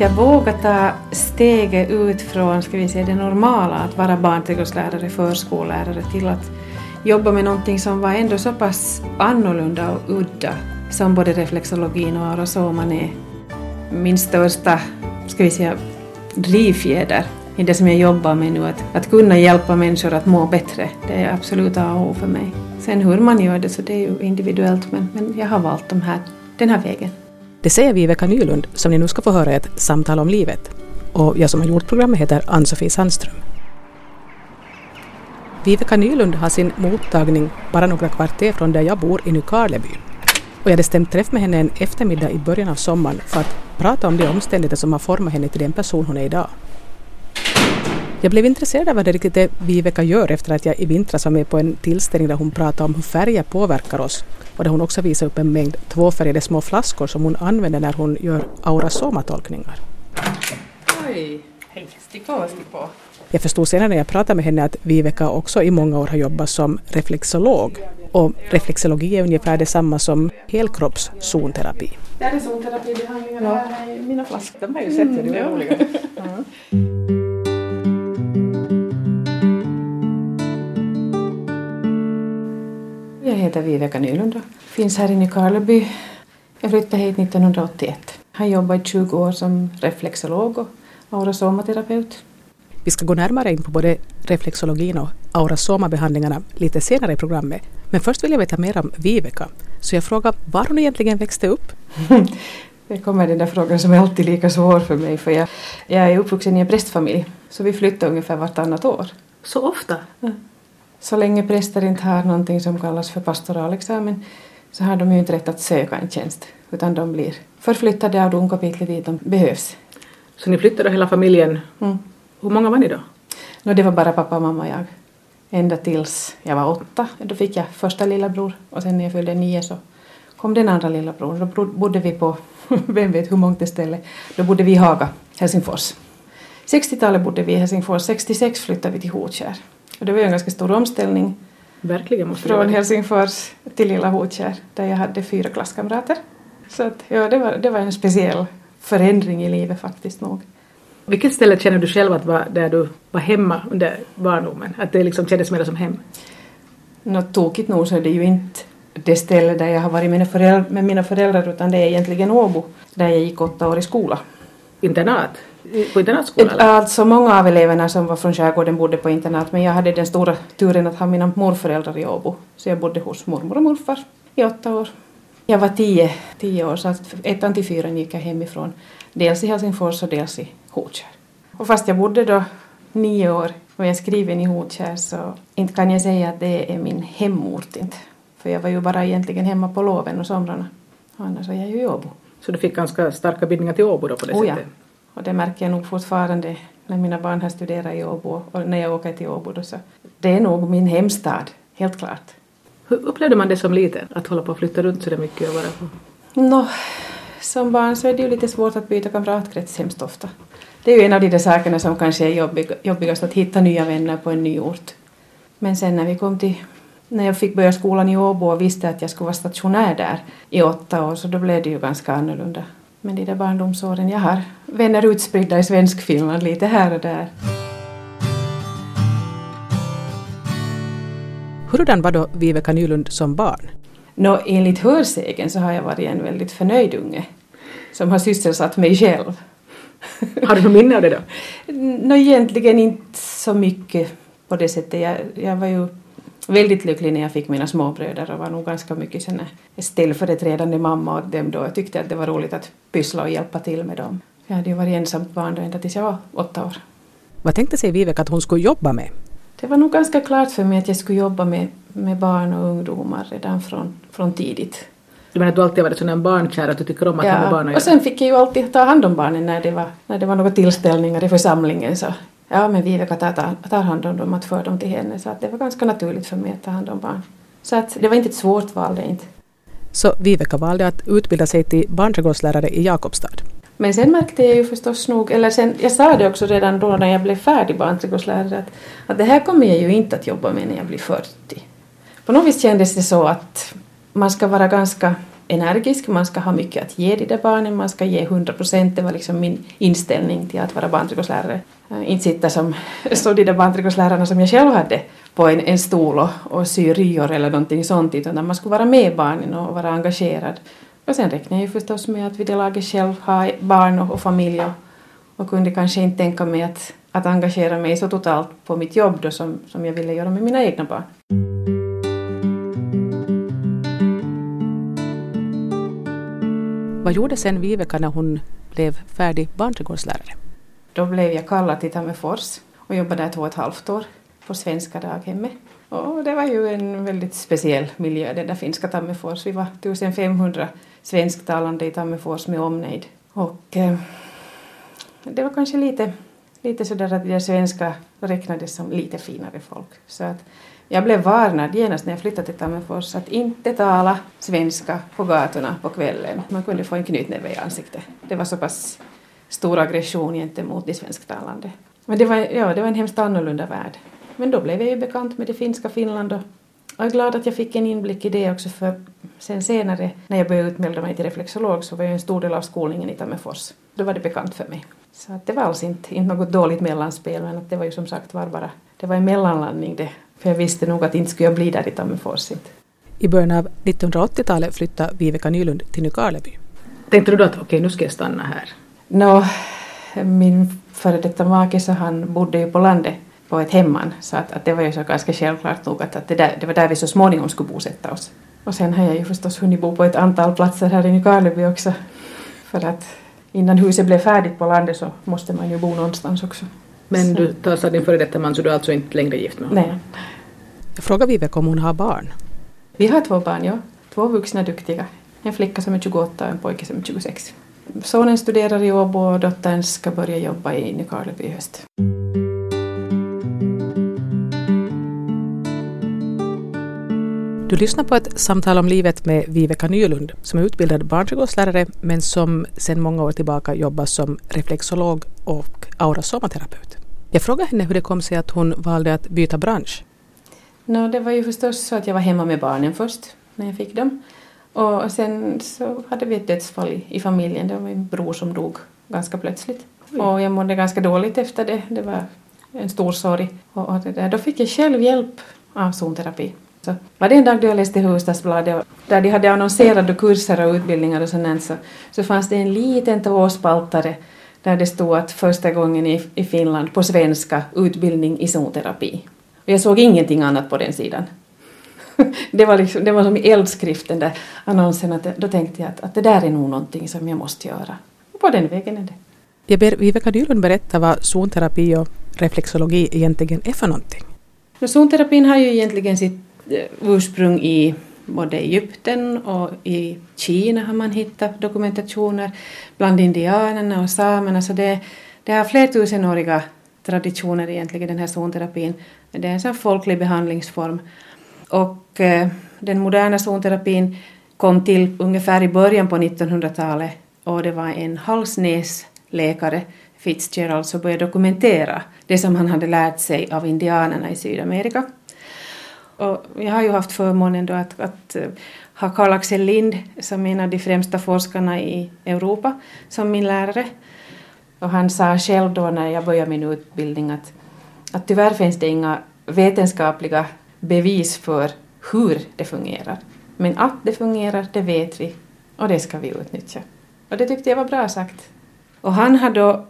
Jag vågar ta steget ut från ska vi säga, det normala, att vara barnträdgårdslärare, förskollärare, till att jobba med någonting som var ändå så pass annorlunda och udda som både reflexologin och aurasoman är. Min största, ska vi säga, drivfjäder i det som jag jobbar med nu, att, att kunna hjälpa människor att må bättre, det är absolut A och O för mig. Sen hur man gör det så det är ju individuellt men, men jag har valt de här, den här vägen. Det säger Viveka Nylund som ni nu ska få höra i ett samtal om livet. Och jag som har gjort programmet heter Ann-Sofie Sandström. Viveka Nylund har sin mottagning bara några kvarter från där jag bor i Nykarleby. Och jag hade stämt träff med henne en eftermiddag i början av sommaren för att prata om de omständigheter som har format henne till den person hon är idag. Jag blev intresserad av vad det riktigt är Viveka gör efter att jag i vintras var med på en tillställning där hon pratade om hur färger påverkar oss och där hon också visar upp en mängd tvåfärgade små flaskor som hon använder när hon gör aurasoma-tolkningar. Oj, hej, stick på, stick på. Jag förstod senare när jag pratade med henne att Viveka också i många år har jobbat som reflexolog. Och reflexologi är ungefär detsamma som helkroppszonterapi. Det är zonterapibehandlingarna ja. här i mina flaskor. De har ju sett, det är roliga. Jag heter Viveka Nylund och finns här i Nykarleby. Jag flyttade hit 1981. Jag har jobbat i 20 år som reflexolog och aurasomaterapeut. Vi ska gå närmare in på både reflexologin och aurasoma-behandlingarna lite senare i programmet. Men först vill jag veta mer om Viveka. Så jag frågar var hon egentligen växte upp? Det kommer den där frågan som är alltid lika svår för mig för jag, jag är uppvuxen i en prästfamilj så vi flyttar ungefär vartannat år. Så ofta? Ja. Så länge präster inte har någonting som kallas för pastoralexamen så har de ju inte rätt att söka en tjänst utan de blir förflyttade av domkapitlet dit de behövs. Så ni flyttade hela familjen? Mm. Hur många var ni då? No, det var bara pappa, mamma och jag. Ända tills jag var åtta. Då fick jag första lillebror och sen när jag fyllde nio så kom den andra lillebror. Då bodde vi på, vem vet hur mångt ställe, då bodde vi i Haga, Helsingfors. 60-talet bodde vi i Helsingfors, 66 flyttade vi till Hotkär. Och det var ju en ganska stor omställning. Verkligen måste Från Helsingfors till lilla Hotkär där jag hade fyra klasskamrater. Så att, ja, det var, det var en speciell förändring i livet faktiskt nog. Vilket ställe känner du själv att var där du var hemma under barndomen? Att det liksom kändes mer som hem? Något tokigt nog så är det ju inte det ställe där jag har varit med, föräldrar, med mina föräldrar utan det är egentligen Åbo där jag gick åtta år i skola. Internat? På internatskola? Alltså många av eleverna som var från skärgården bodde på internat men jag hade den stora turen att ha mina morföräldrar i Åbo. Så jag bodde hos mormor och morfar i åtta år. Jag var tio, tio år så att ettan till fyran gick jag hemifrån. Dels i Helsingfors och dels i Hotkär. Och fast jag bodde då nio år och jag skriven i Hotkär så inte kan jag säga att det är min hemort inte. För jag var ju bara egentligen hemma på loven och somrarna. Annars var jag ju i Åbo. Så du fick ganska starka bindningar till Åbo då på det oh, sättet? Ja. Och det märker jag nog fortfarande när mina barn har studerat i Åbo och när jag åker till Åbo då så det är nog min hemstad, helt klart. Hur upplevde man det som liten, att hålla på att flytta runt så där mycket och vara på? No, som barn så är det ju lite svårt att byta kamratkrets hemskt ofta. Det är ju en av de där sakerna som kanske är jobbig, jobbigast, att hitta nya vänner på en ny ort. Men sen när vi kom till, när jag fick börja skolan i Åbo och visste att jag skulle vara stationär där i åtta år så då blev det ju ganska annorlunda. Men de där barndomsåren, jag har vänner utspridda i svensk Finland lite här och där. Hurdan var då Viveka Nylund som barn? Nå, enligt hörsägen så har jag varit en väldigt förnöjd unge som har sysselsatt mig själv. Har du något minne av det då? Nå, egentligen inte så mycket på det sättet. Jag, jag var ju väldigt lycklig när jag fick mina småbröder och var nog ganska mycket sån ställföreträdande mamma åt dem då. Jag tyckte att det var roligt att pyssla och hjälpa till med dem. Jag hade ju varit ensamt barn då ända tills jag var åtta år. Vad tänkte sig Viveka att hon skulle jobba med? Det var nog ganska klart för mig att jag skulle jobba med, med barn och ungdomar redan från, från tidigt. Du menar att du alltid varit sån en barnkär att du tycker om att ja, ha med barn att och sen fick jag ju alltid ta hand om barnen när det var, när det var några tillställningar i församlingen så ja men Viveka tar, tar, tar hand om dem, att föra dem till henne så att det var ganska naturligt för mig att ta hand om barn. Så att det var inte ett svårt val det inte. Så Viveka valde att utbilda sig till barnträdgårdslärare i Jakobstad. Men sen märkte jag ju förstås nog, eller sen, jag sa det också redan då när jag blev färdig barnträdgårdslärare att, att det här kommer jag ju inte att jobba med när jag blir 40. På något vis kändes det så att man ska vara ganska energisk, man ska ha mycket att ge de där barnen, man ska ge 100 procent. Det var liksom min inställning till att vara barnträdgårdslärare. Eh, inte sitta som som de där barnträdgårdslärarna som jag själv hade på en, en stol och, och sy ryor eller någonting sånt, utan man skulle vara med barnen och vara engagerad. Och sen räknade jag ju förstås med att vid det laget själv ha barn och, och familj och, och kunde kanske inte tänka mig att, att engagera mig så totalt på mitt jobb då som, som jag ville göra med mina egna barn. Vad gjorde sen Viveka när hon blev färdig barnträdgårdslärare? Då blev jag kallad till Tammerfors och jobbade där två och ett halvt år på Svenska daghemmet. Och det var ju en väldigt speciell miljö, det där finska Tammerfors. Vi var 1500 svensktalande i Tammerfors med omnejd. Och eh, det var kanske lite, lite sådär att de svenska räknades som lite finare folk. Så att jag blev varnad genast när jag flyttade till Tammerfors att inte tala svenska på gatorna på kvällen. Man kunde få en knytnäve i ansiktet. Det var så pass stor aggression gentemot de svensktalande. Men det var, ja, det var en hemskt annorlunda värld. Men då blev jag ju bekant med det finska Finland och jag är glad att jag fick en inblick i det också för sen senare när jag började utbilda mig till reflexolog så var jag en stor del av skolningen i Tammerfors. Då var det bekant för mig. Så att det var alls inte, inte något dåligt mellanspel men att det var ju som sagt var bara, det var en mellanlandning det. För jag visste nog att inte skulle jag bli där i Tammerfors. I början av 1980-talet flyttade Viveka Nylund till Nykarleby. Tänkte du då att okej, okay, nu ska jag stanna här? Nå, no, min före detta make så han bodde ju på landet på ett hemman så att, att det var ju så ganska självklart nog att, att det, där, det var där vi så småningom skulle bosätta oss. Och sen har jag ju förstås hunnit bo på ett antal platser här i Nykarleby också för att innan huset blev färdigt på landet så måste man ju bo någonstans också. Men du tar din före detta man så du är alltså inte längre gift med honom? Nej. Jag frågar Viveka om hon har barn. Vi har två barn, ja. Två vuxna duktiga. En flicka som är 28 och en pojke som är 26. Sonen studerar i Åbo och dottern ska börja jobba i Nykarleby i höst. Du lyssnar på ett samtal om livet med Viveka Nylund som är utbildad barnträdgårdslärare men som sedan många år tillbaka jobbar som reflexolog och aurasomaterapeut. Jag frågade henne hur det kom sig att hon valde att byta bransch. No, det var ju förstås så att jag var hemma med barnen först när jag fick dem. Och sen så hade vi ett dödsfall i familjen. Det var min bror som dog ganska plötsligt. Och jag mådde ganska dåligt efter det. Det var en stor sorg. Och där. Då fick jag själv hjälp av zonterapi. Så var det en dag då jag läste Hufvudstadsbladet där de hade annonserade kurser och utbildningar och sånt så, så fanns det en liten tvåspaltare där det stod att första gången i, i Finland på svenska utbildning i zonterapi. Och jag såg ingenting annat på den sidan. det, var liksom, det var som i eldskriften där annonsen, att då tänkte jag att, att det där är nog någonting som jag måste göra. Och på den vägen är det. Jag ber Viveka Dylund berätta vad zonterapi och reflexologi egentligen är för någonting. Zonterapin har ju egentligen sitt Eh, ursprung i både Egypten och i Kina har man hittat dokumentationer bland indianerna och samerna så det, det har flertusenåriga traditioner egentligen den här zonterapin. Det är en sån folklig behandlingsform och eh, den moderna zonterapin kom till ungefär i början på 1900-talet och det var en halsnäsläkare Fitzgerald som började dokumentera det som han hade lärt sig av indianerna i Sydamerika. Och jag har ju haft förmånen då att, att eh, ha Karl Axel Lind som en av de främsta forskarna i Europa som min lärare. Och han sa själv då när jag började min utbildning att, att tyvärr finns det inga vetenskapliga bevis för hur det fungerar. Men att det fungerar, det vet vi och det ska vi utnyttja. Och det tyckte jag var bra sagt. Och han har då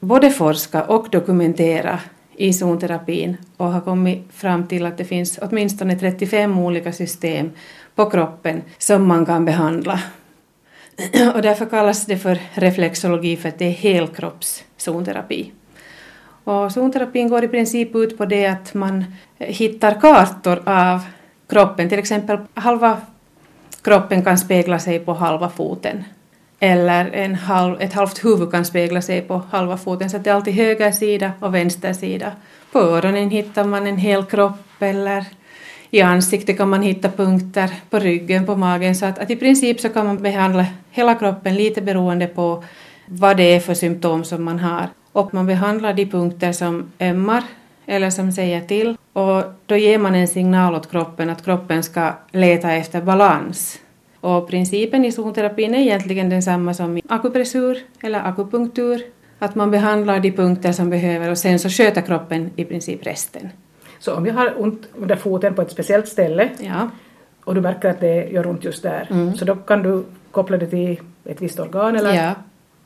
både forskat och dokumenterat i zonterapin och har kommit fram till att det finns åtminstone 35 olika system på kroppen som man kan behandla. Och därför kallas det för reflexologi för att det är helkroppszonterapi. Och zonterapin går i princip ut på det att man hittar kartor av kroppen, till exempel halva kroppen kan spegla sig på halva foten eller en halv, ett halvt huvud kan spegla sig på halva foten så att det är alltid höger sida och vänster sida. På öronen hittar man en hel kropp eller i ansiktet kan man hitta punkter, på ryggen, på magen så att, att i princip så kan man behandla hela kroppen lite beroende på vad det är för symptom som man har. Och man behandlar de punkter som ömmar eller som säger till och då ger man en signal åt kroppen att kroppen ska leta efter balans och principen i zonterapin är egentligen densamma som i akupressur eller akupunktur. Att man behandlar de punkter som behöver och sen så sköter kroppen i princip resten. Så om jag har ont under foten på ett speciellt ställe Ja, och du märker att det gör ont just där, så då kan du koppla det till ett visst organ eller? ja.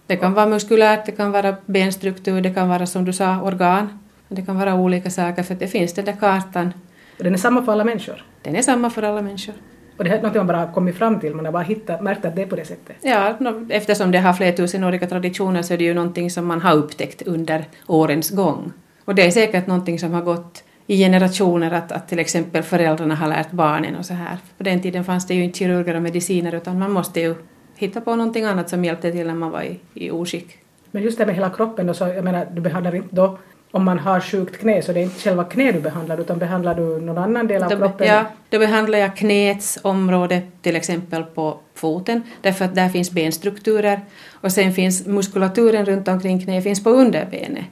Det kan vara muskulärt, det kan vara benstruktur, det kan vara som du sa organ. Det kan vara olika saker för det finns den där kartan. Och den är samma för alla människor. Den är samma för alla människor. Och det här är något man bara kommit fram till, man har bara hittat, märkt att det är på det sättet. Ja, eftersom det har flertusenåriga traditioner så är det ju någonting som man har upptäckt under årens gång. Och det är säkert någonting som har gått i generationer att, att till exempel föräldrarna har lärt barnen och så här. På den tiden fanns det ju inte kirurger och mediciner utan man måste ju hitta på någonting annat som hjälpte till när man var i, i oskick. Men just det med hela kroppen, då, så, jag menar, du behandlar inte då, om man har sjukt knä, så det är inte själva knä du behandlar, utan behandlar du någon annan del av Då, kroppen? ja, då behandlar jag knäts område till exempel på foten därför att där finns benstrukturer och sen finns muskulaturen runt omkring knä finns på underbenet.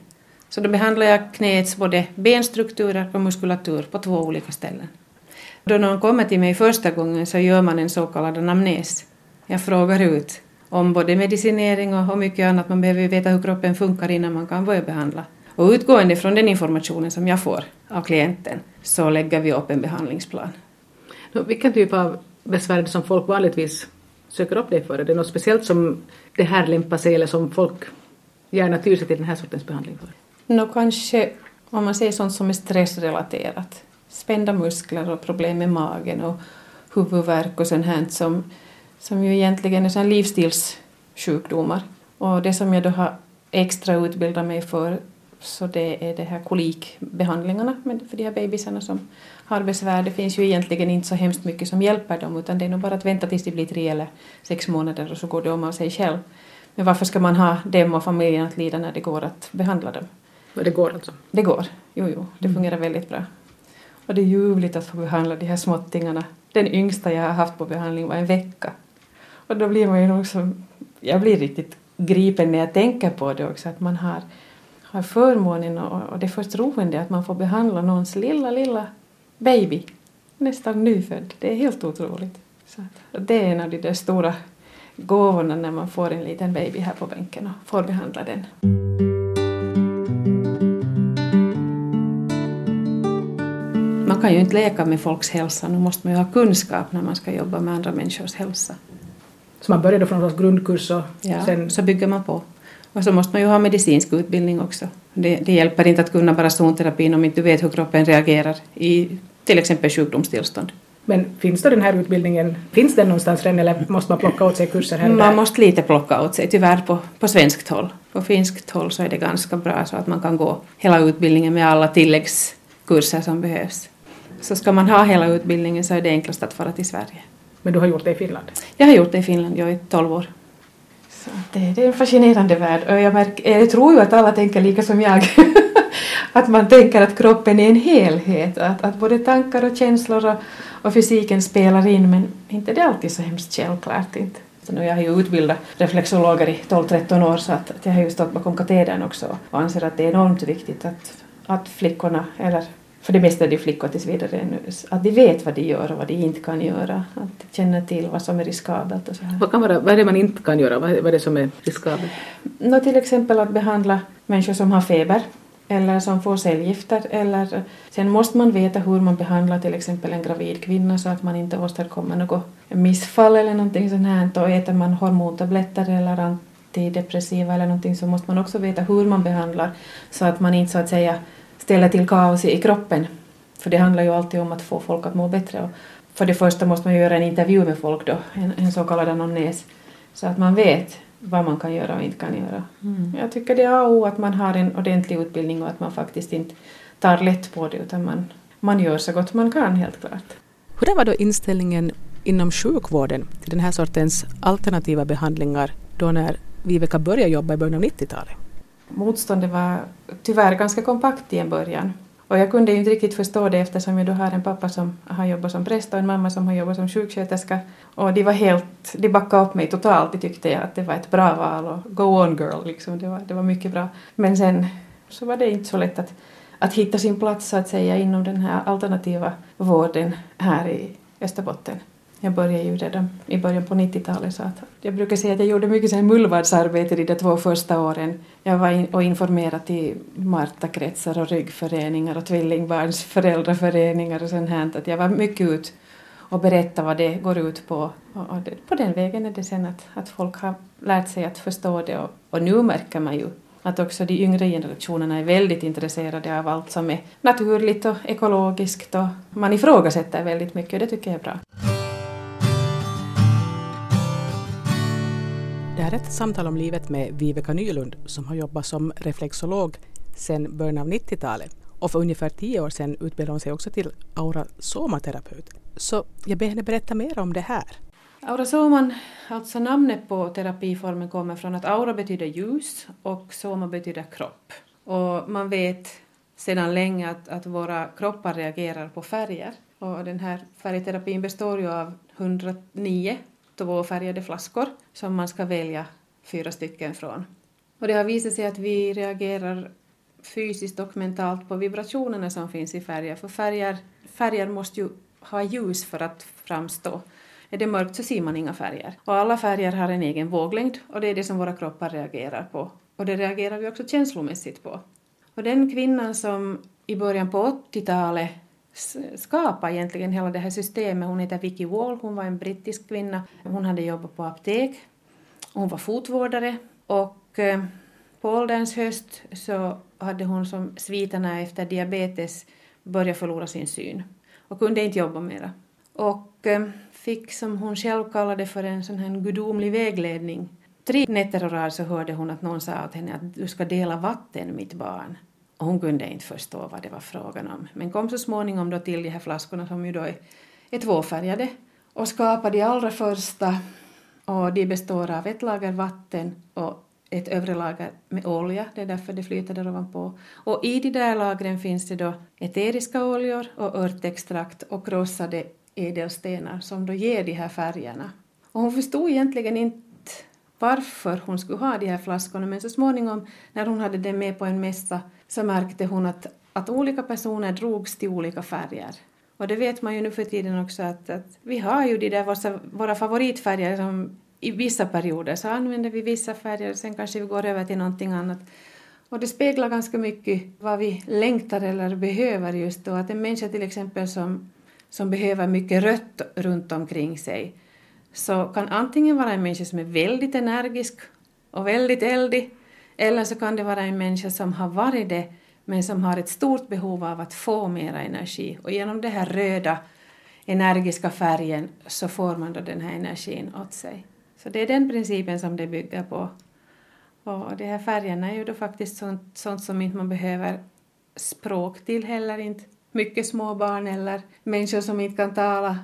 Så då behandlar jag knäts både benstrukturer och muskulatur på två olika ställen. Då någon kommer till mig första gången så gör man en så kallad anamnes. Jag frågar ut om både medicinering och mycket annat. Man behöver ju veta hur kroppen funkar innan man kan börja behandla. Och utgående från den informationen som jag får av klienten så lägger vi upp en behandlingsplan. Nå, Vilken typ av besvär som folk vanligtvis söker upp dig för? Är det något speciellt som det här lämpar sig eller som folk gärna tyr sig till den här sortens behandling för? Nå kanske om man säger sånt som är stressrelaterat. Spända muskler och problem med magen och huvudvärk och sånt här som, som ju egentligen är såna livsstilssjukdomar. Och det som jag då har extra utbildat mig för så det är det här kolikbehandlingarna för de här bebisarna som har besvär. Det finns ju egentligen inte så hemskt mycket som hjälper dem utan det är nog bara att vänta tills de blir tre eller sex månader och så går det om av sig själv. Men varför ska man ha dem och familjen att lida när det går att behandla dem? Och det går alltså? Det går. Jo, jo, det fungerar väldigt bra. Och det är ljuvligt att få behandla de här småttingarna. Den yngsta jag har haft på behandling var en vecka. Och då blir man ju som... Jag blir riktigt gripen när jag tänker på det också, att man har, har förmånen och, och det förtroende att man får behandla någons lilla, lilla baby. Nästan nyfödd. Det är helt otroligt. Så det är en av de där stora gåvorna när man får en liten baby här på bänken och får behandla den. Man kan ju inte leka med folks hälsa, nu måste man ju ha kunskap när man ska jobba med andra människors hälsa. Så man börjar då från någon grundkurs och Ja, sen... så bygger man på. Och så måste man ju ha medicinsk utbildning också. Det, det hjälper inte att kunna bara zonterapin om inte du vet hur kroppen reagerar i till exempel sjukdomstillstånd. Men finns då den här utbildningen, finns den någonstans redan eller måste man plocka åt sig kurser här Man måste lite plocka åt sig, tyvärr på, på svenskt håll. På finskt håll så är det ganska bra så att man kan gå hela utbildningen med alla tilläggskurser som behövs. Så ska man ha hela utbildningen så är det enklast att fara till Sverige. Men du har gjort det i Finland? Jag har gjort det i Finland, jag är 12 år. Så det, det är en fascinerande värld och jag, märker, eh, jag tror ju att alla tänker lika som jag. att man tänker att kroppen är en helhet, att, att både tankar och känslor och, och fysiken spelar in men inte det är alltid så hemskt självklart inte. Så nu jag har ju utbildat reflexologer i 12-13 år så att, att jag har ju stått bakom katedern också och anser att det är enormt viktigt att, att flickorna, eller för det mesta är det flickor tills vidare nu, att de vet vad de gör och vad de inte kan göra. Att de känner till vad som är riskabelt och så här. Vad, kan vara, vad är det man inte kan göra? Vad är, vad är det som är riskabelt? Nå, till exempel att behandla människor som har feber eller som får cellgifter. Eller, sen måste man veta hur man behandlar till exempel en gravid kvinna så att man inte åstadkommer något missfall eller någonting sånt här. Och äter man hormontabletter eller antidepressiva eller någonting så måste man också veta hur man behandlar så att man inte så att säga ställer till kaos i kroppen. För det handlar ju alltid om att få folk att må bättre. Och för det första måste man göra en intervju med folk då, en, en så kallad anamnes, så att man vet vad man kan göra och inte kan göra. Jag tycker det är A och O att man har en ordentlig utbildning och att man faktiskt inte tar lätt på det utan man, man gör så gott man kan helt klart. Hur var då inställningen inom sjukvården till den här sortens alternativa behandlingar då när Viveka började jobba i början av 90-talet? Motståndet var tyvärr ganska kompakt i en början. Och jag kunde ju inte riktigt förstå det eftersom jag då har en pappa som har jobbat som präst och en mamma som har jobbat som sjuksköterska. Och de var helt, de backade upp mig totalt. De tyckte att det var ett bra val och go on girl liksom. Det var, det var mycket bra. Men sen så var det inte så lätt att, att hitta sin plats så att säga inom den här alternativa vården här i Österbotten. Jag började ju redan i början på 90-talet så att jag brukar säga att jag gjorde mycket mullvadsarbete de två första åren. Jag var in och informerade i Marta-kretsar och ryggföreningar och tvillingbarns föräldraföreningar och sånt här. Att jag var mycket ut och berätta vad det går ut på. Och det, på den vägen är det sen att, att folk har lärt sig att förstå det och, och nu märker man ju att också de yngre generationerna är väldigt intresserade av allt som är naturligt och ekologiskt och man ifrågasätter väldigt mycket och det tycker jag är bra. Ett samtal om livet med Viveka Nylund som har jobbat som reflexolog sedan början av 90-talet och för ungefär tio år sedan utbildade hon sig också till aurasomaterapeut. Så jag ber henne berätta mer om det här. Aurasoman, alltså namnet på terapiformen kommer från att aura betyder ljus och soma betyder kropp. Och man vet sedan länge att, att våra kroppar reagerar på färger. Och den här färgterapin består ju av 109 tvåfärgade flaskor som man ska välja fyra stycken från. Och det har visat sig att vi reagerar fysiskt och mentalt på vibrationerna som finns i färger, för färger, färger måste ju ha ljus för att framstå. Är det mörkt så ser man inga färger. Och alla färger har en egen våglängd och det är det som våra kroppar reagerar på. Och det reagerar vi också känslomässigt på. Och den kvinnan som i början på 80-talet skapa egentligen hela det här systemet, hon heter Vicky Wall, hon var en brittisk kvinna. Hon hade jobbat på apotek, hon var fotvårdare och eh, på ålderns höst så hade hon som sviterna efter diabetes börjat förlora sin syn och kunde inte jobba mera. Och eh, fick, som hon själv kallade för en sån här gudomlig vägledning. Tre nätter och rad så hörde hon att någon sa åt henne att du ska dela vatten, mitt barn. Och hon kunde inte förstå vad det var frågan om, men kom så småningom då till de här flaskorna som ju då är, är tvåfärgade och skapade de allra första och de består av ett lager vatten och ett övre lager med olja, det är därför det flyter där ovanpå. Och i de där lagren finns det då eteriska oljor och örtextrakt och krossade ädelstenar som då ger de här färgerna. Och hon förstod egentligen inte varför hon skulle ha de här flaskorna men så småningom när hon hade det med på en mässa så märkte hon att, att olika personer drogs till olika färger. Och det vet man ju nu för tiden också att, att vi har ju de där våra, våra favoritfärger som i vissa perioder så använder vi vissa färger och sen kanske vi går över till någonting annat. Och det speglar ganska mycket vad vi längtar eller behöver just då. Att en människa till exempel som, som behöver mycket rött runt omkring sig så kan antingen vara en människa som är väldigt energisk och väldigt eldig eller så kan det vara en människa som har varit det men som har ett stort behov av att få mera energi och genom den här röda energiska färgen så får man då den här energin åt sig. Så det är den principen som det bygger på. Och de här färgerna är ju då faktiskt sånt, sånt som inte man behöver språk till heller inte. Mycket små barn eller människor som inte kan tala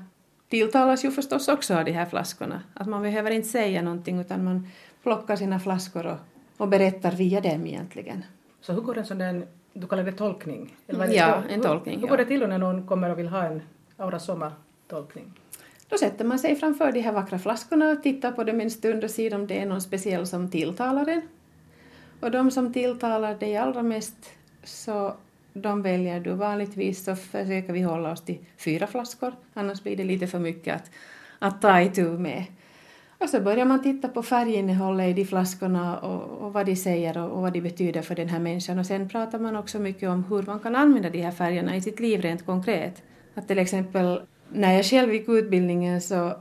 tilltalas ju förstås också av de här flaskorna. Att man behöver inte säga någonting utan man plockar sina flaskor och, och berättar via dem egentligen. Så hur går en sån där, du kallar det tolkning? Eller ja, en tolkning. Hur, hur går det till när någon kommer och vill ha en Aura Soma-tolkning? Då sätter man sig framför de här vackra flaskorna och tittar på dem en stund och ser om det är någon speciell som tilltalar en. Och de som tilltalar dig allra mest så de väljer du. Vanligtvis så försöker vi hålla oss till fyra flaskor, annars blir det lite för mycket att, att ta itu med. Och så börjar man titta på färginnehållet i de flaskorna och, och vad de säger och, och, vad de betyder för den här människan. Och sen pratar man också mycket om hur man kan använda de här färgerna i sitt liv rent konkret. Att till exempel när jag själv gick utbildningen så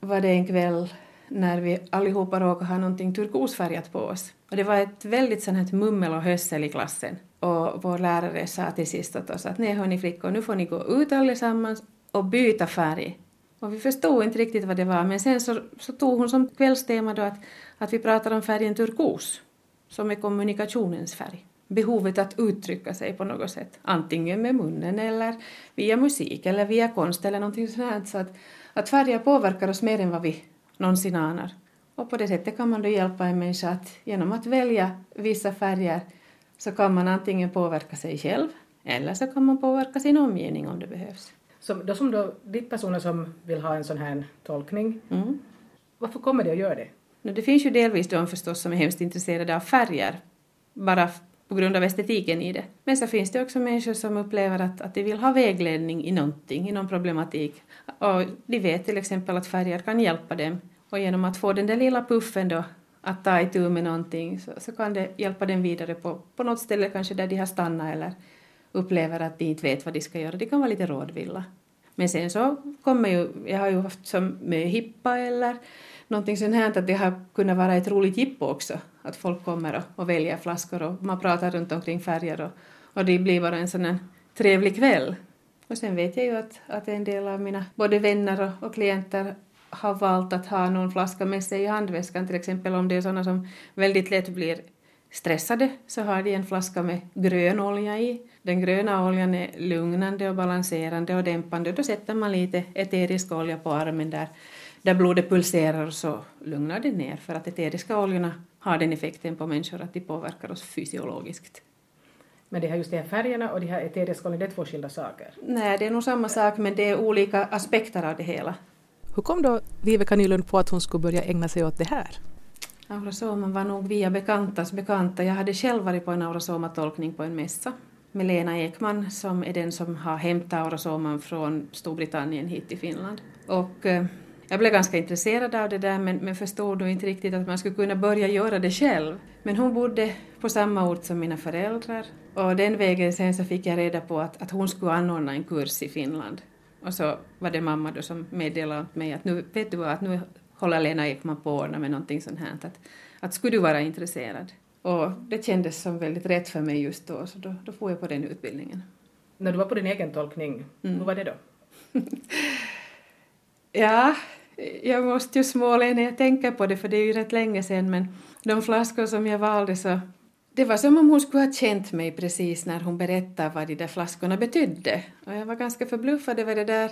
var det en kväll när vi allihopa råkade ha någonting turkosfärgat på oss. Och det var ett väldigt sånt här mummel och hössel i klassen. Och vår lärare sa till sist åt oss att nej hörni flickor, nu får ni gå ut allesammans och byta färg. Och vi förstod inte riktigt vad det var, men sen så, så tog hon som kvällstema då att, att vi pratar om färgen turkos, som är kommunikationens färg behovet att uttrycka sig på något sätt, antingen med munnen eller via musik eller via konst eller någonting sånt. Så att, att färger påverkar oss mer än vad vi någonsin anar. Och på det sättet kan man då hjälpa en människa att genom att välja vissa färger så kan man antingen påverka sig själv eller så kan man påverka sin omgivning om det behövs. Så då som då, ditt personer som vill ha en sån här tolkning, mm. varför kommer de att göra det? Det finns ju delvis de förstås som är hemskt intresserade av färger, bara på grund av estetiken i det. Men så finns det också människor som upplever att, att de vill ha vägledning i någonting, i någon problematik. Och de vet till exempel att färger kan hjälpa dem. Och genom att få den där lilla puffen då att ta itu med någonting så, så kan det hjälpa dem vidare på, på något ställe kanske där de har stannat eller upplever att de inte vet vad de ska göra. De kan vara lite rådvilla. Men sen så kommer ju, jag har ju haft som möhippa eller någonting sånt här att det har kunnat vara ett roligt jippo också. Att folk kommer och, och väljer flaskor och man pratar runt omkring färger och, och det blir bara en sån här trevlig kväll. Och sen vet jag ju att, att en del av mina både vänner och, och klienter har valt att ha någon flaska med sig i handväskan, till exempel om det är sådana som väldigt lätt blir stressade så har de en flaska med grön olja i. Den gröna oljan är lugnande och balanserande och dämpande. Då sätter man lite eterisk olja på armen där, där blodet pulserar och så lugnar det ner för att eteriska oljorna har den effekten på människor att de påverkar oss fysiologiskt. Men det här just de här färgerna och de här eteriska oljorna, det är två skilda saker? Nej, det är nog samma sak men det är olika aspekter av det hela. Hur kom då Viveka Nylund på att hon skulle börja ägna sig åt det här? Aurasoman var nog via bekantas bekanta. Jag hade själv varit på en aurasoma-tolkning på en mässa med Lena Ekman som är den som har hämtat aurasoman från Storbritannien hit till Finland. Och eh, jag blev ganska intresserad av det där men, men förstod då inte riktigt att man skulle kunna börja göra det själv. Men hon bodde på samma ort som mina föräldrar och den vägen sen så fick jag reda på att, att hon skulle anordna en kurs i Finland. Och så var det mamma då som meddelade mig att nu vet du vad, att nu håller Lena Ekman på med någonting sånt här. Att, att skulle du vara intresserad? Och det kändes som väldigt rätt för mig just då, så då, då får jag på den utbildningen. När du var på din egen tolkning, mm. hur var det då? ja, jag måste ju småle när jag tänker på det, för det är ju rätt länge sedan, men de flaskor som jag valde så det var som om hon skulle ha känt mig precis när hon berättade vad de där flaskorna betydde. Och jag var ganska förbluffad över det där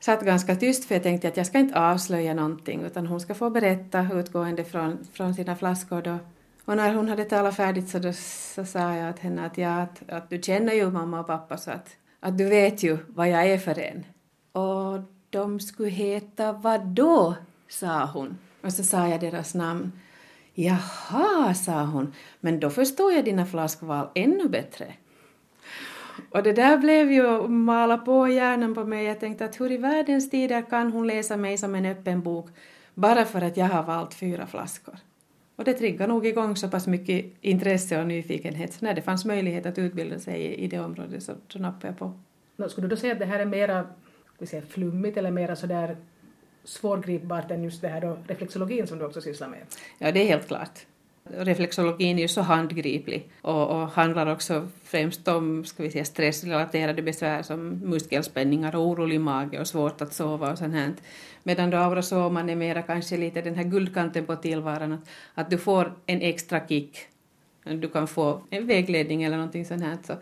satt ganska tyst för jag tänkte att jag ska inte avslöja någonting utan hon ska få berätta utgående från, från sina flaskor då. Och när hon hade talat färdigt så, då, så sa jag till henne att, ja, att, att du känner ju mamma och pappa så att, att du vet ju vad jag är för en. Och de skulle heta vad då? sa hon. Och så sa jag deras namn. Jaha, sa hon, men då förstår jag dina flaskval ännu bättre. Och det där blev ju mala på hjärnan på mig. Jag tänkte att hur i världens tider kan hon läsa mig som en öppen bok bara för att jag har valt fyra flaskor? Och det triggade nog igång så pass mycket intresse och nyfikenhet. Så när det fanns möjlighet att utbilda sig i det området så, så nappade jag på. Skulle du då säga att det här är mera säga, flummigt eller mera sådär svårgripbart än just det här då reflexologin som du också sysslar med? Ja, det är helt klart. Reflexologin är ju så handgriplig och, och, handlar också främst om ska vi säga, stressrelaterade besvär som muskelspänningar och orolig mage och svårt att sova och sånt här. Medan då aurosoman är mera kanske lite den här guldkanten på tillvaron, att, att du får en extra kick. Du kan få en vägledning eller någonting sånt här. Så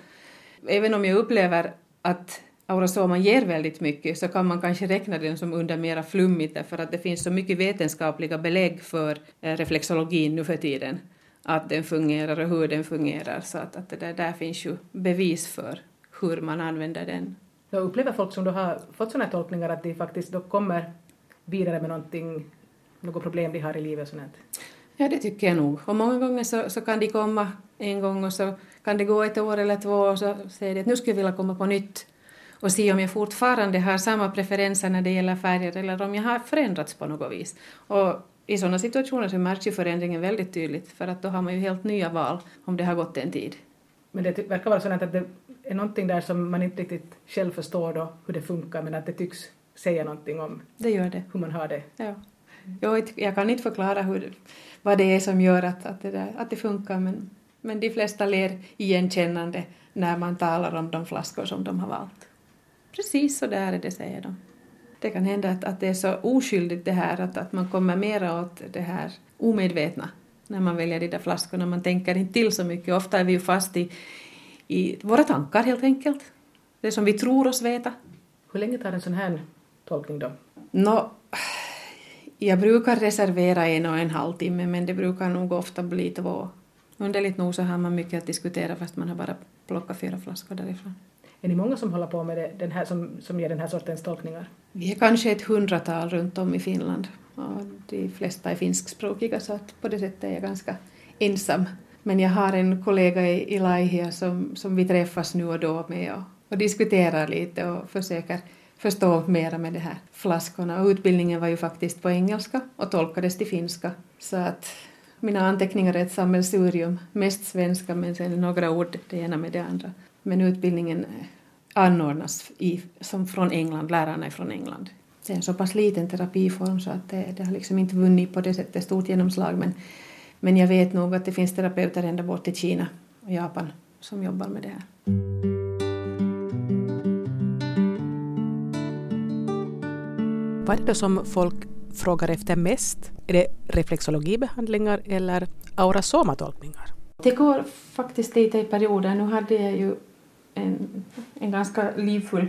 även om jag upplever att Aurasoma ger väldigt mycket så kan man kanske räkna den som under mera flummigt därför att det finns så mycket vetenskapliga belägg för eh, reflexologin nu för tiden att den fungerar och hur den fungerar så att, att det där, där finns ju bevis för hur man använder den. Jag upplever folk som då har fått sådana här tolkningar att de faktiskt då kommer vidare med någonting, något problem de har i livet och sånt? Ja, det tycker jag nog. Och många gånger så, så kan de komma en gång och så kan det gå ett år eller två och så säger de att nu skulle jag vilja komma på nytt och se om jag fortfarande har samma preferenser när det gäller färger eller om jag har förändrats på något vis. Och i sådana situationer så märks ju förändringen väldigt tydligt för att då har man ju helt nya val om det har gått en tid. Men det verkar vara så att det är någonting där som man inte riktigt själv förstår då hur det funkar men att det tycks säga någonting om det gör det. hur man har det. Ja. Jag, jag kan inte förklara hur, vad det är som gör att, att, det, där, att det funkar men, men de flesta ler igenkännande när man talar om de flaskor som de har valt. Precis så där är det, säger de. Det kan hända att, att det är så oskyldigt det här att, att man kommer mera åt det här omedvetna när man väljer de där flaskorna. Man tänker inte till så mycket. Ofta är vi ju fast i, i våra tankar helt enkelt. Det som vi tror oss veta. Hur länge tar en sån här tolkning då? Nå, jag brukar reservera en och en halv timme men det brukar nog ofta bli två. Underligt nog så har man mycket att diskutera fast man har bara plockat fyra flaskor därifrån. Är ni många som håller på med det, den här, som, som ger den här sortens tolkningar? Vi är kanske ett hundratal runt om i Finland och de flesta är finskspråkiga så att på det sättet är jag ganska ensam Men jag har en kollega i, Laihia som, som vi träffas nu och då med och, och diskuterar lite och försöker förstå mera med de här flaskorna. Och utbildningen var ju faktiskt på engelska och tolkades till finska. Så att mina anteckningar är ett sammelsurium, mest svenska men sen några ord det ena med det andra. Men utbildningen anordnas i, som från England, lärarna är från England. Det är en så pass liten terapiform så att det, det har liksom inte vunnit på det sättet stort genomslag men, men jag vet nog att det finns terapeuter ända bort till Kina och Japan som jobbar med det här. Vad är det som folk frågar efter mest? Är det reflexologibehandlingar eller aurasomatolkningar? Det går faktiskt lite i perioder. Nu hade jag ju en, en ganska livfull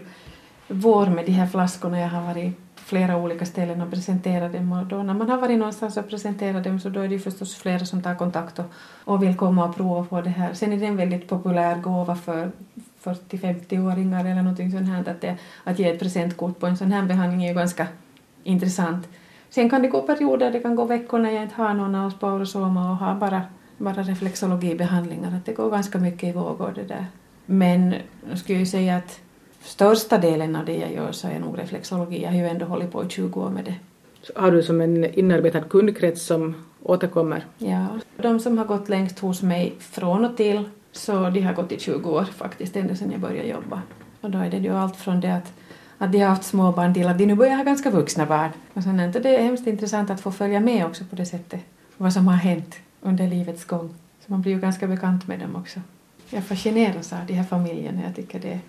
vår med de här flaskorna. Jag har varit på flera olika ställen och presenterat dem och då när man har varit någonstans och presenterat dem så då är det förstås flera som tar kontakt och, och vill komma och prova på det här. Sen är det en väldigt populär gåva för 40-50-åringar eller någonting sånt här att, det, att ge ett presentkort på en sån här behandling är ju ganska intressant. Sen kan det gå perioder, det kan gå veckor när jag inte har någon av och har bara, bara reflexologibehandlingar. Att det går ganska mycket i vågor det där. Men jag skulle ju säga att största delen av det jag gör så är nog reflexologi. Jag har ju ändå hållit på i 20 år med det. Så har du som en inarbetad kundkrets som återkommer? Ja, de som har gått längst hos mig från och till så de har gått i 20 år faktiskt, ända sedan jag började jobba. Och då är det ju allt från det att, att de har haft småbarn till att de nu börjar ha ganska vuxna barn. Och sen är det hemskt intressant att få följa med också på det sättet, vad som har hänt under livets gång. Så man blir ju ganska bekant med dem också. Jag fascineras av de här familjerna, jag tycker det,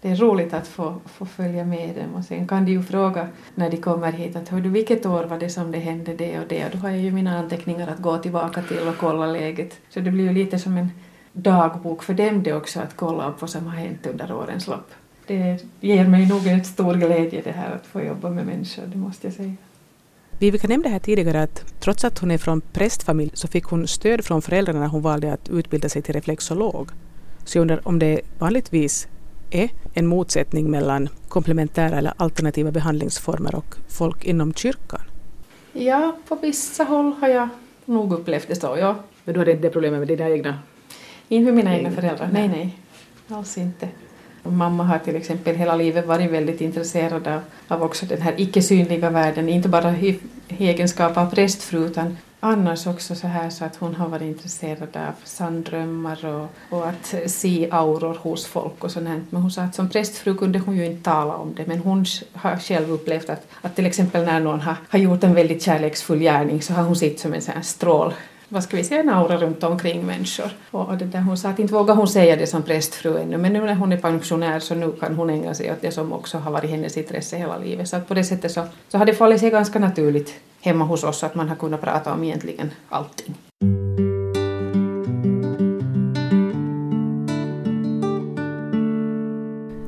det är roligt att få, få följa med dem och sen kan de ju fråga när de kommer hit att hör du vilket år var det som det hände det och det och då har jag ju mina anteckningar att gå tillbaka till och kolla läget. Så det blir ju lite som en dagbok för dem det också att kolla upp vad som har hänt under årens lopp. Det ger mig nog en stor glädje det här att få jobba med människor, det måste jag säga. Vivica nämnde här tidigare att trots att hon är från prästfamilj så fick hon stöd från föräldrarna när hon valde att utbilda sig till reflexolog. Så jag undrar om det vanligtvis är en motsättning mellan komplementära eller alternativa behandlingsformer och folk inom kyrkan? Ja, på vissa håll har jag nog upplevt det så, ja. Men du hade inte det problemet med dina egna inte med mina egna föräldrar, nej, nej. Alls inte. Mamma har till exempel hela livet varit väldigt intresserad av, av också den här icke-synliga världen, inte bara i, i egenskap av prästfru utan annars också så här så att hon har varit intresserad av sanddrömmar och, och att se auror hos folk och sånt Men hon sa att som prästfru kunde hon ju inte tala om det men hon har själv upplevt att, att till exempel när någon har, har gjort en väldigt kärleksfull gärning så har hon sett som en sån här strål vad ska vi säga, en aura runt omkring människor. Och det där, hon sa att inte vågar hon säga det som prästfru ännu, men nu när hon är pensionär så nu kan hon ägna sig åt det som också har varit hennes intresse hela livet. Så att på det sättet så, så har det fallit sig ganska naturligt hemma hos oss att man har kunnat prata om egentligen allting.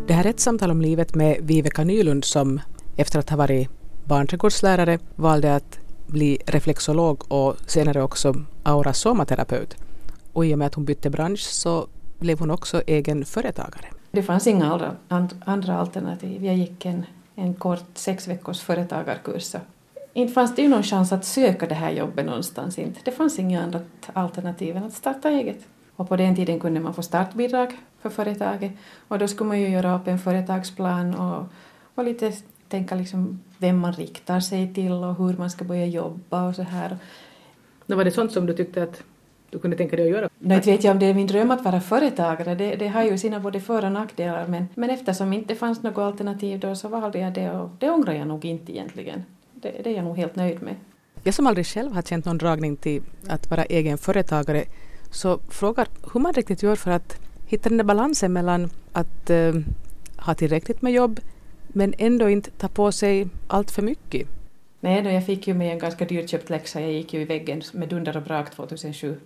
Det här är ett samtal om livet med Viveka Nylund som efter att ha varit barnträdgårdslärare valde att bli reflexolog och senare också aurasomaterapeut. Och i och med att hon bytte bransch så blev hon också egen företagare. Det fanns inga andra, andra alternativ. Jag gick en, en kort sex veckors företagarkurs. Inte fanns det ju någon chans att söka det här jobbet någonstans. Inte. Det fanns inga andra alternativ än att starta eget. Och på den tiden kunde man få startbidrag för företaget och då skulle man ju göra upp en företagsplan och, och lite tänka liksom vem man riktar sig till och hur man ska börja jobba och så här. Men var det sånt som du tyckte att du kunde tänka dig att göra? Nej, inte vet jag om det är min dröm att vara företagare. Det, det har ju sina både för och nackdelar men, men eftersom det inte fanns något alternativ då så valde jag det och det ångrar jag nog inte egentligen. Det, det är jag nog helt nöjd med. Jag som aldrig själv har känt någon dragning till att vara egen företagare så frågar hur man riktigt gör för att hitta den där balansen mellan att uh, ha tillräckligt med jobb men ändå inte ta på sig allt för mycket. Nej, då jag fick ju med en ganska dyrköpt läxa. Jag gick ju i väggen med dunder och brak 2007.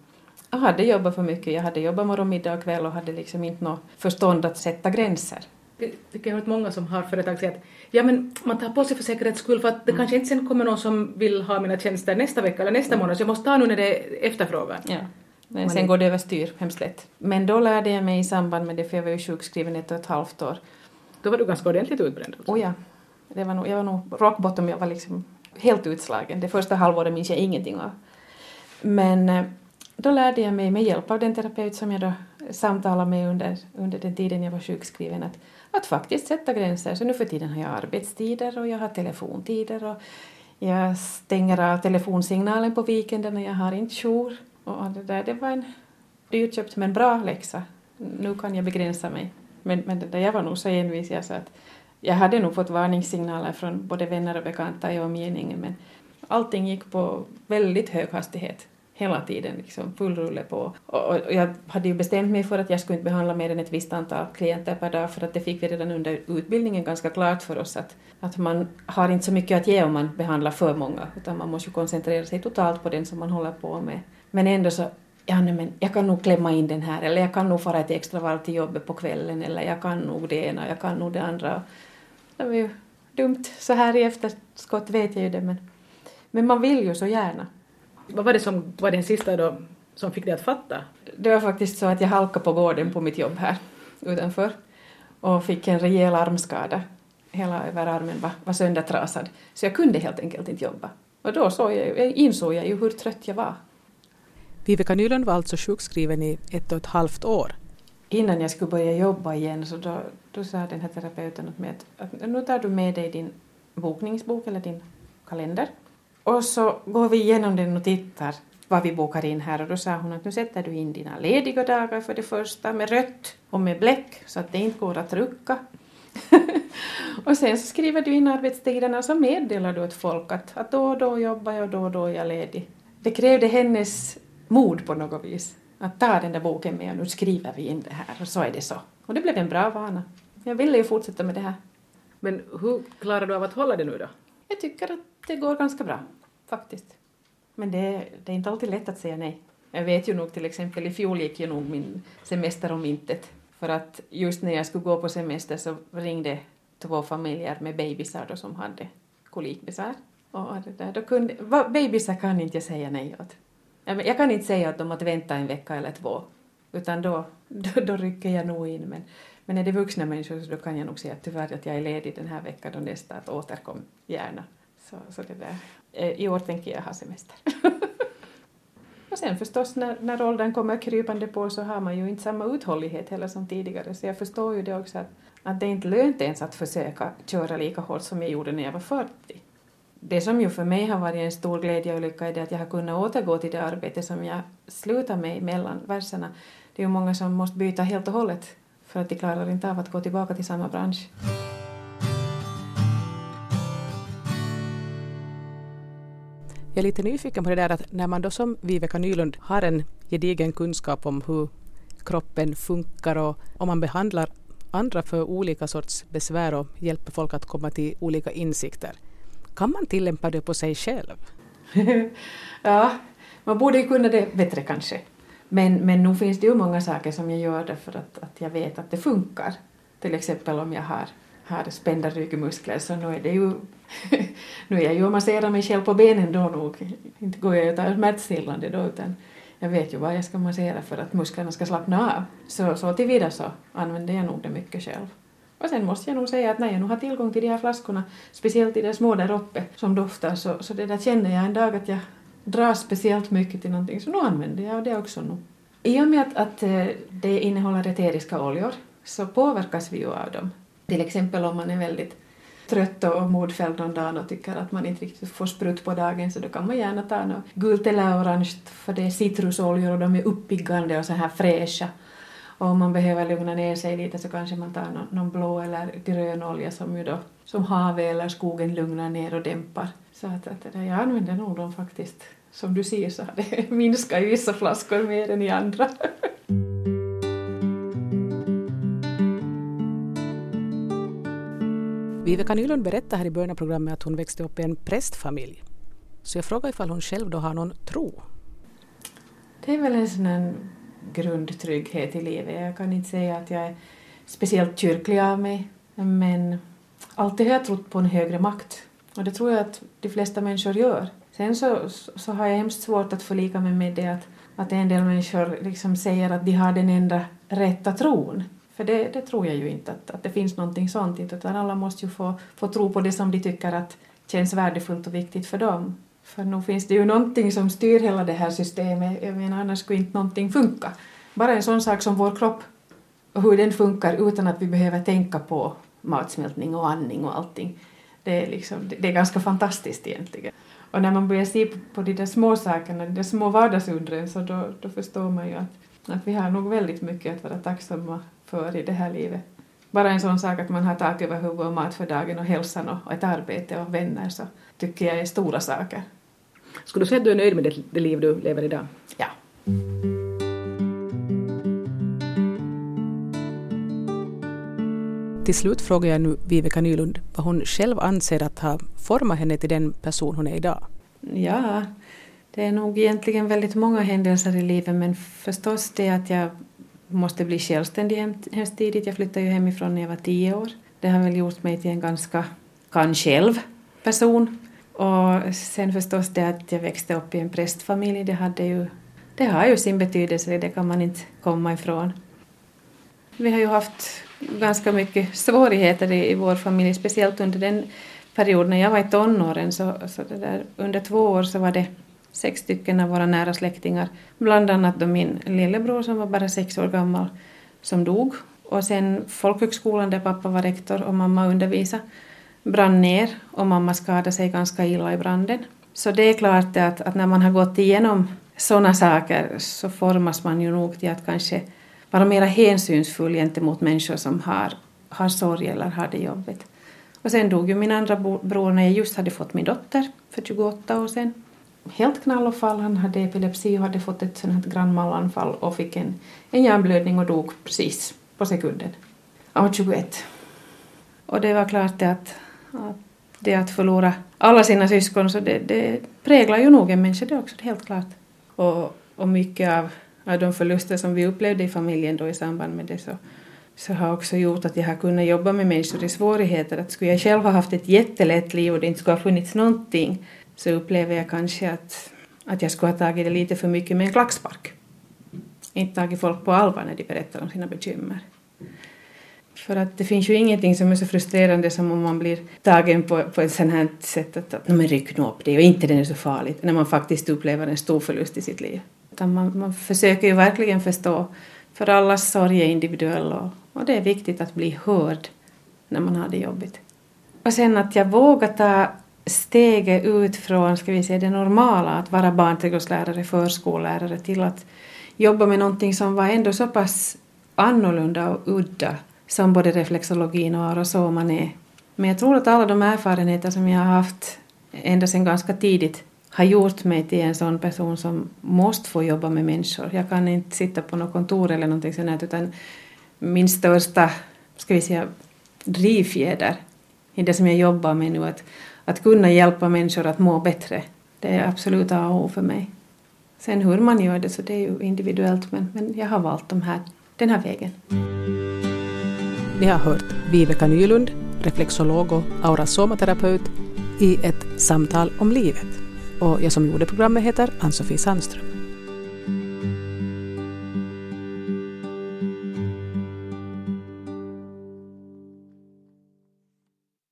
Jag hade jobbat för mycket. Jag hade jobbat morgon, middag och kväll och hade liksom inte något förstånd att sätta gränser. Tycker jag har hört många som har företag säga att ja, men man tar på sig för säkerhets skull för att det mm. kanske inte sen kommer någon som vill ha mina tjänster nästa vecka eller nästa mm. månad så jag måste ta nu när det är efterfrågan. Ja. Men sen går det överstyr hemskt lätt. Men då lärde jag mig i samband med det, för jag var ju sjukskriven ett och ett halvt år, då var du ganska ordentligt utbränd. Alltså. Oh ja. Det var nog, jag var nog rock bottom, jag var liksom helt utslagen. Det första halvåret minns jag ingenting av. Men eh, då lärde jag mig med hjälp av den terapeut som jag då samtalade med under, under den tiden jag var sjukskriven att, att faktiskt sätta gränser. Så nu för tiden har jag arbetstider och jag har telefontider och jag stänger av telefonsignalen på weekenden när jag har inte jour. Och det, där, det var en dyrköpt men bra läxa. Nu kan jag begränsa mig. Men, men det där, jag var nog så envis jag så att jag hade nog fått varningssignaler från både vänner och bekanta i omgivningen men allting gick på väldigt hög hastighet hela tiden, liksom full rulle på. Och, och, jag hade ju bestämt mig för att jag skulle inte behandla mer än ett visst antal klienter per dag för att det fick vi redan under utbildningen ganska klart för oss att, att man har inte så mycket att ge om man behandlar för många utan man måste ju koncentrera sig totalt på den som man håller på med. Men ändå så ja, nej, men jag kan nog klämma in den här eller jag kan nog fara ett extra varv till jobbet på kvällen eller jag kan nog det ena, jag kan nog det andra. Det var ju dumt så här i efterskott vet jag ju det men, men man vill ju så gärna. Vad var det som var den sista då som fick dig att fatta? Det var faktiskt så att jag halkade på gården på mitt jobb här utanför och fick en rejäl armskada. Hela överarmen var, var söndertrasad så jag kunde helt enkelt inte jobba. Och då såg jag, insåg jag ju hur trött jag var. Viveka Nylund var alltså sjukskriven i ett och ett halvt år. Innan jag skulle börja jobba igen så då, då sa den här terapeuten åt mig att, att nu tar du med dig din bokningsbok eller din kalender och så går vi igenom den och tittar vad vi bokar in här och då sa hon att nu sätter du in dina lediga dagar för det första med rött och med bläck så att det inte går att rucka. och sen så skriver du in arbetstiderna och så meddelar du åt folk att, att då och då jobbar jag och då och då är jag ledig. Det krävde hennes mod på något vis. Att ta den där boken med och nu skriver vi in det här och så är det så. Och det blev en bra vana. Jag ville ju fortsätta med det här. Men hur klarar du av att hålla det nu då? Jag tycker att det går ganska bra, faktiskt. Men det, det är inte alltid lätt att säga nej. Jag vet ju nog till exempel i fjol gick ju nog min semester om intet. För att just när jag skulle gå på semester så ringde två familjer med bebisar då som hade kolikbesvär. Och det där, då kunde, bebisar kan inte jag säga nej åt. Jag kan inte säga åt dem att vänta en vecka eller två, utan då, då, då rycker jag nog in. Men, men är det vuxna människor så då kan jag nog säga tyvärr att jag är ledig den här veckan och nästa, att återkom gärna. Så, så det där. Eh, I år tänker jag ha semester. och sen förstås när, när åldern kommer krypande på så har man ju inte samma uthållighet heller som tidigare, så jag förstår ju det också att, att det är inte lönt ens att försöka köra lika hårt som jag gjorde när jag var 40 det som ju för mig har varit en stor glädje och lycka är det att jag har kunnat återgå till det arbete som jag slutade med mellan verserna. Det är ju många som måste byta helt och hållet för att de klarar inte av att gå tillbaka till samma bransch. Jag är lite nyfiken på det där att när man då som Viveka Nylund har en gedigen kunskap om hur kroppen funkar och om man behandlar andra för olika sorts besvär och hjälper folk att komma till olika insikter. Kan man tillämpa det på sig själv? ja, man borde ju kunna det bättre kanske. Men, men nu finns det ju många saker som jag gör därför att, att jag vet att det funkar. Till exempel om jag har, har spända ryggmuskler så nu är det ju... nu är jag ju och masserar mig själv på benen då nog. Inte går jag och tar smärtstillande då utan jag vet ju vad jag ska massera för att musklerna ska slappna av. Så, så tillvida så använder jag nog det mycket själv. Och sen måste jag nog säga att när jag nu har tillgång till de här flaskorna, speciellt i den små där uppe som doftar, så, så det där känner jag en dag att jag dras speciellt mycket till någonting, så nu använder jag det också nu. I och med att, att eh, det innehåller eteriska oljor så påverkas vi ju av dem. Till exempel om man är väldigt trött och modfälld någon dag och tycker att man inte riktigt får sprutt på dagen så då kan man gärna ta något gult eller orange för det är citrusoljor och de är uppiggande och så här fräscha och om man behöver lugna ner sig lite så kanske man tar någon, någon blå eller grön olja som ju då som havet eller skogen lugnar ner och dämpar. Så att, att jag använder nog dem faktiskt. Som du ser så har det minskat i vissa flaskor mer än i andra. Viveka Nylund berättade här i början av programmet att hon växte upp i en prästfamilj. Så jag frågar ifall hon själv då har någon tro? Det är väl en sån grundtrygghet i livet. Jag kan inte säga att jag är speciellt kyrklig av mig, men alltid har jag trott på en högre makt. Och det tror jag att de flesta människor gör. Sen så, så har jag hemskt svårt att förlika mig med det att, att en del människor liksom säger att de har den enda rätta tron. För det, det tror jag ju inte, att, att det finns någonting sånt, utan alla måste ju få, få tro på det som de tycker att känns värdefullt och viktigt för dem. För nu finns det ju någonting som styr hela det här systemet. Jag menar, annars skulle inte någonting funka. Bara en sån sak som vår kropp och hur den funkar utan att vi behöver tänka på matsmältning och andning och allting. Det är, liksom, det är ganska fantastiskt egentligen. Och när man börjar se på, på de där små sakerna, de där små vardagsundren, så då, då förstår man ju att, att vi har nog väldigt mycket att vara tacksamma för i det här livet. Bara en sån sak att man har tak över huvudet och mat för dagen och hälsan och ett arbete och vänner så tycker jag är stora saker. Skulle du säga att du är nöjd med det, det liv du lever idag? Ja. Till slut frågar jag nu Viveka Nylund vad hon själv anser att ha format henne till den person hon är idag. Ja, det är nog egentligen väldigt många händelser i livet men förstås det att jag måste bli självständig hemskt tidigt. Jag flyttade ju hemifrån när jag var tio år. Det har väl gjort mig till en ganska kan själv person. Och sen förstås det att jag växte upp i en prästfamilj, det, hade ju, det har ju sin betydelse, det kan man inte komma ifrån. Vi har ju haft ganska mycket svårigheter i, i vår familj, speciellt under den period när jag var i tonåren. Så, så det där, under två år så var det sex stycken av våra nära släktingar, bland annat då min lillebror som var bara sex år gammal, som dog. Och sen folkhögskolan där pappa var rektor och mamma undervisade brann ner och mamma skadade sig ganska illa i branden. Så det är klart att, att när man har gått igenom sådana saker så formas man ju nog till att kanske vara mer hänsynsfull gentemot människor som har, har sorg eller har det jobbigt. Och sen dog ju min andra bror när jag just hade fått min dotter för 28 år sedan. Helt knall och fall, han hade epilepsi och hade fått ett sånt här grannmallanfall och fick en, en hjärnblödning och dog precis på sekunden. Han var 21. Och det var klart att, att det att förlora alla sina syskon så det, det präglar ju nog en människa det också, det är helt klart. Och, och mycket av av de förluster som vi upplevde i familjen då i samband med det så, så har också gjort att jag har kunnat jobba med människor i svårigheter. Att skulle jag själv ha haft ett jättelätt liv och det inte skulle ha funnits någonting så upplever jag kanske att, att jag skulle ha tagit det lite för mycket med en klackspark. Inte tagit folk på allvar när de berättar om sina bekymmer. För att det finns ju ingenting som är så frustrerande som om man blir tagen på, på ett sånt här sätt att, att men ryck nu upp det och inte det är så farligt när man faktiskt upplever en stor förlust i sitt liv. Utan man, man försöker ju verkligen förstå, för allas sorg är individuell och, och det är viktigt att bli hörd när man har det jobbigt. Och sen att jag vågar ta steget ut från ska vi säga, det normala, att vara barnträdgårdslärare, förskollärare, till att jobba med någonting som var ändå så pass annorlunda och udda som både reflexologin och arosoman är. Men jag tror att alla de erfarenheter som jag har haft ända sedan ganska tidigt har gjort mig till en sån person som måste få jobba med människor. Jag kan inte sitta på något kontor eller någonting sånt utan min största, ska vi säga, drivfjäder i det som jag jobbar med nu, att, att kunna hjälpa människor att må bättre, det är absolut A och O för mig. Sen hur man gör det så det är ju individuellt men, men jag har valt de här, den här vägen. Ni har hört Viveka Nylund, reflexolog och aurasomaterapeut i ett samtal om livet och jag som gjorde programmet heter Ann-Sofie Sandström.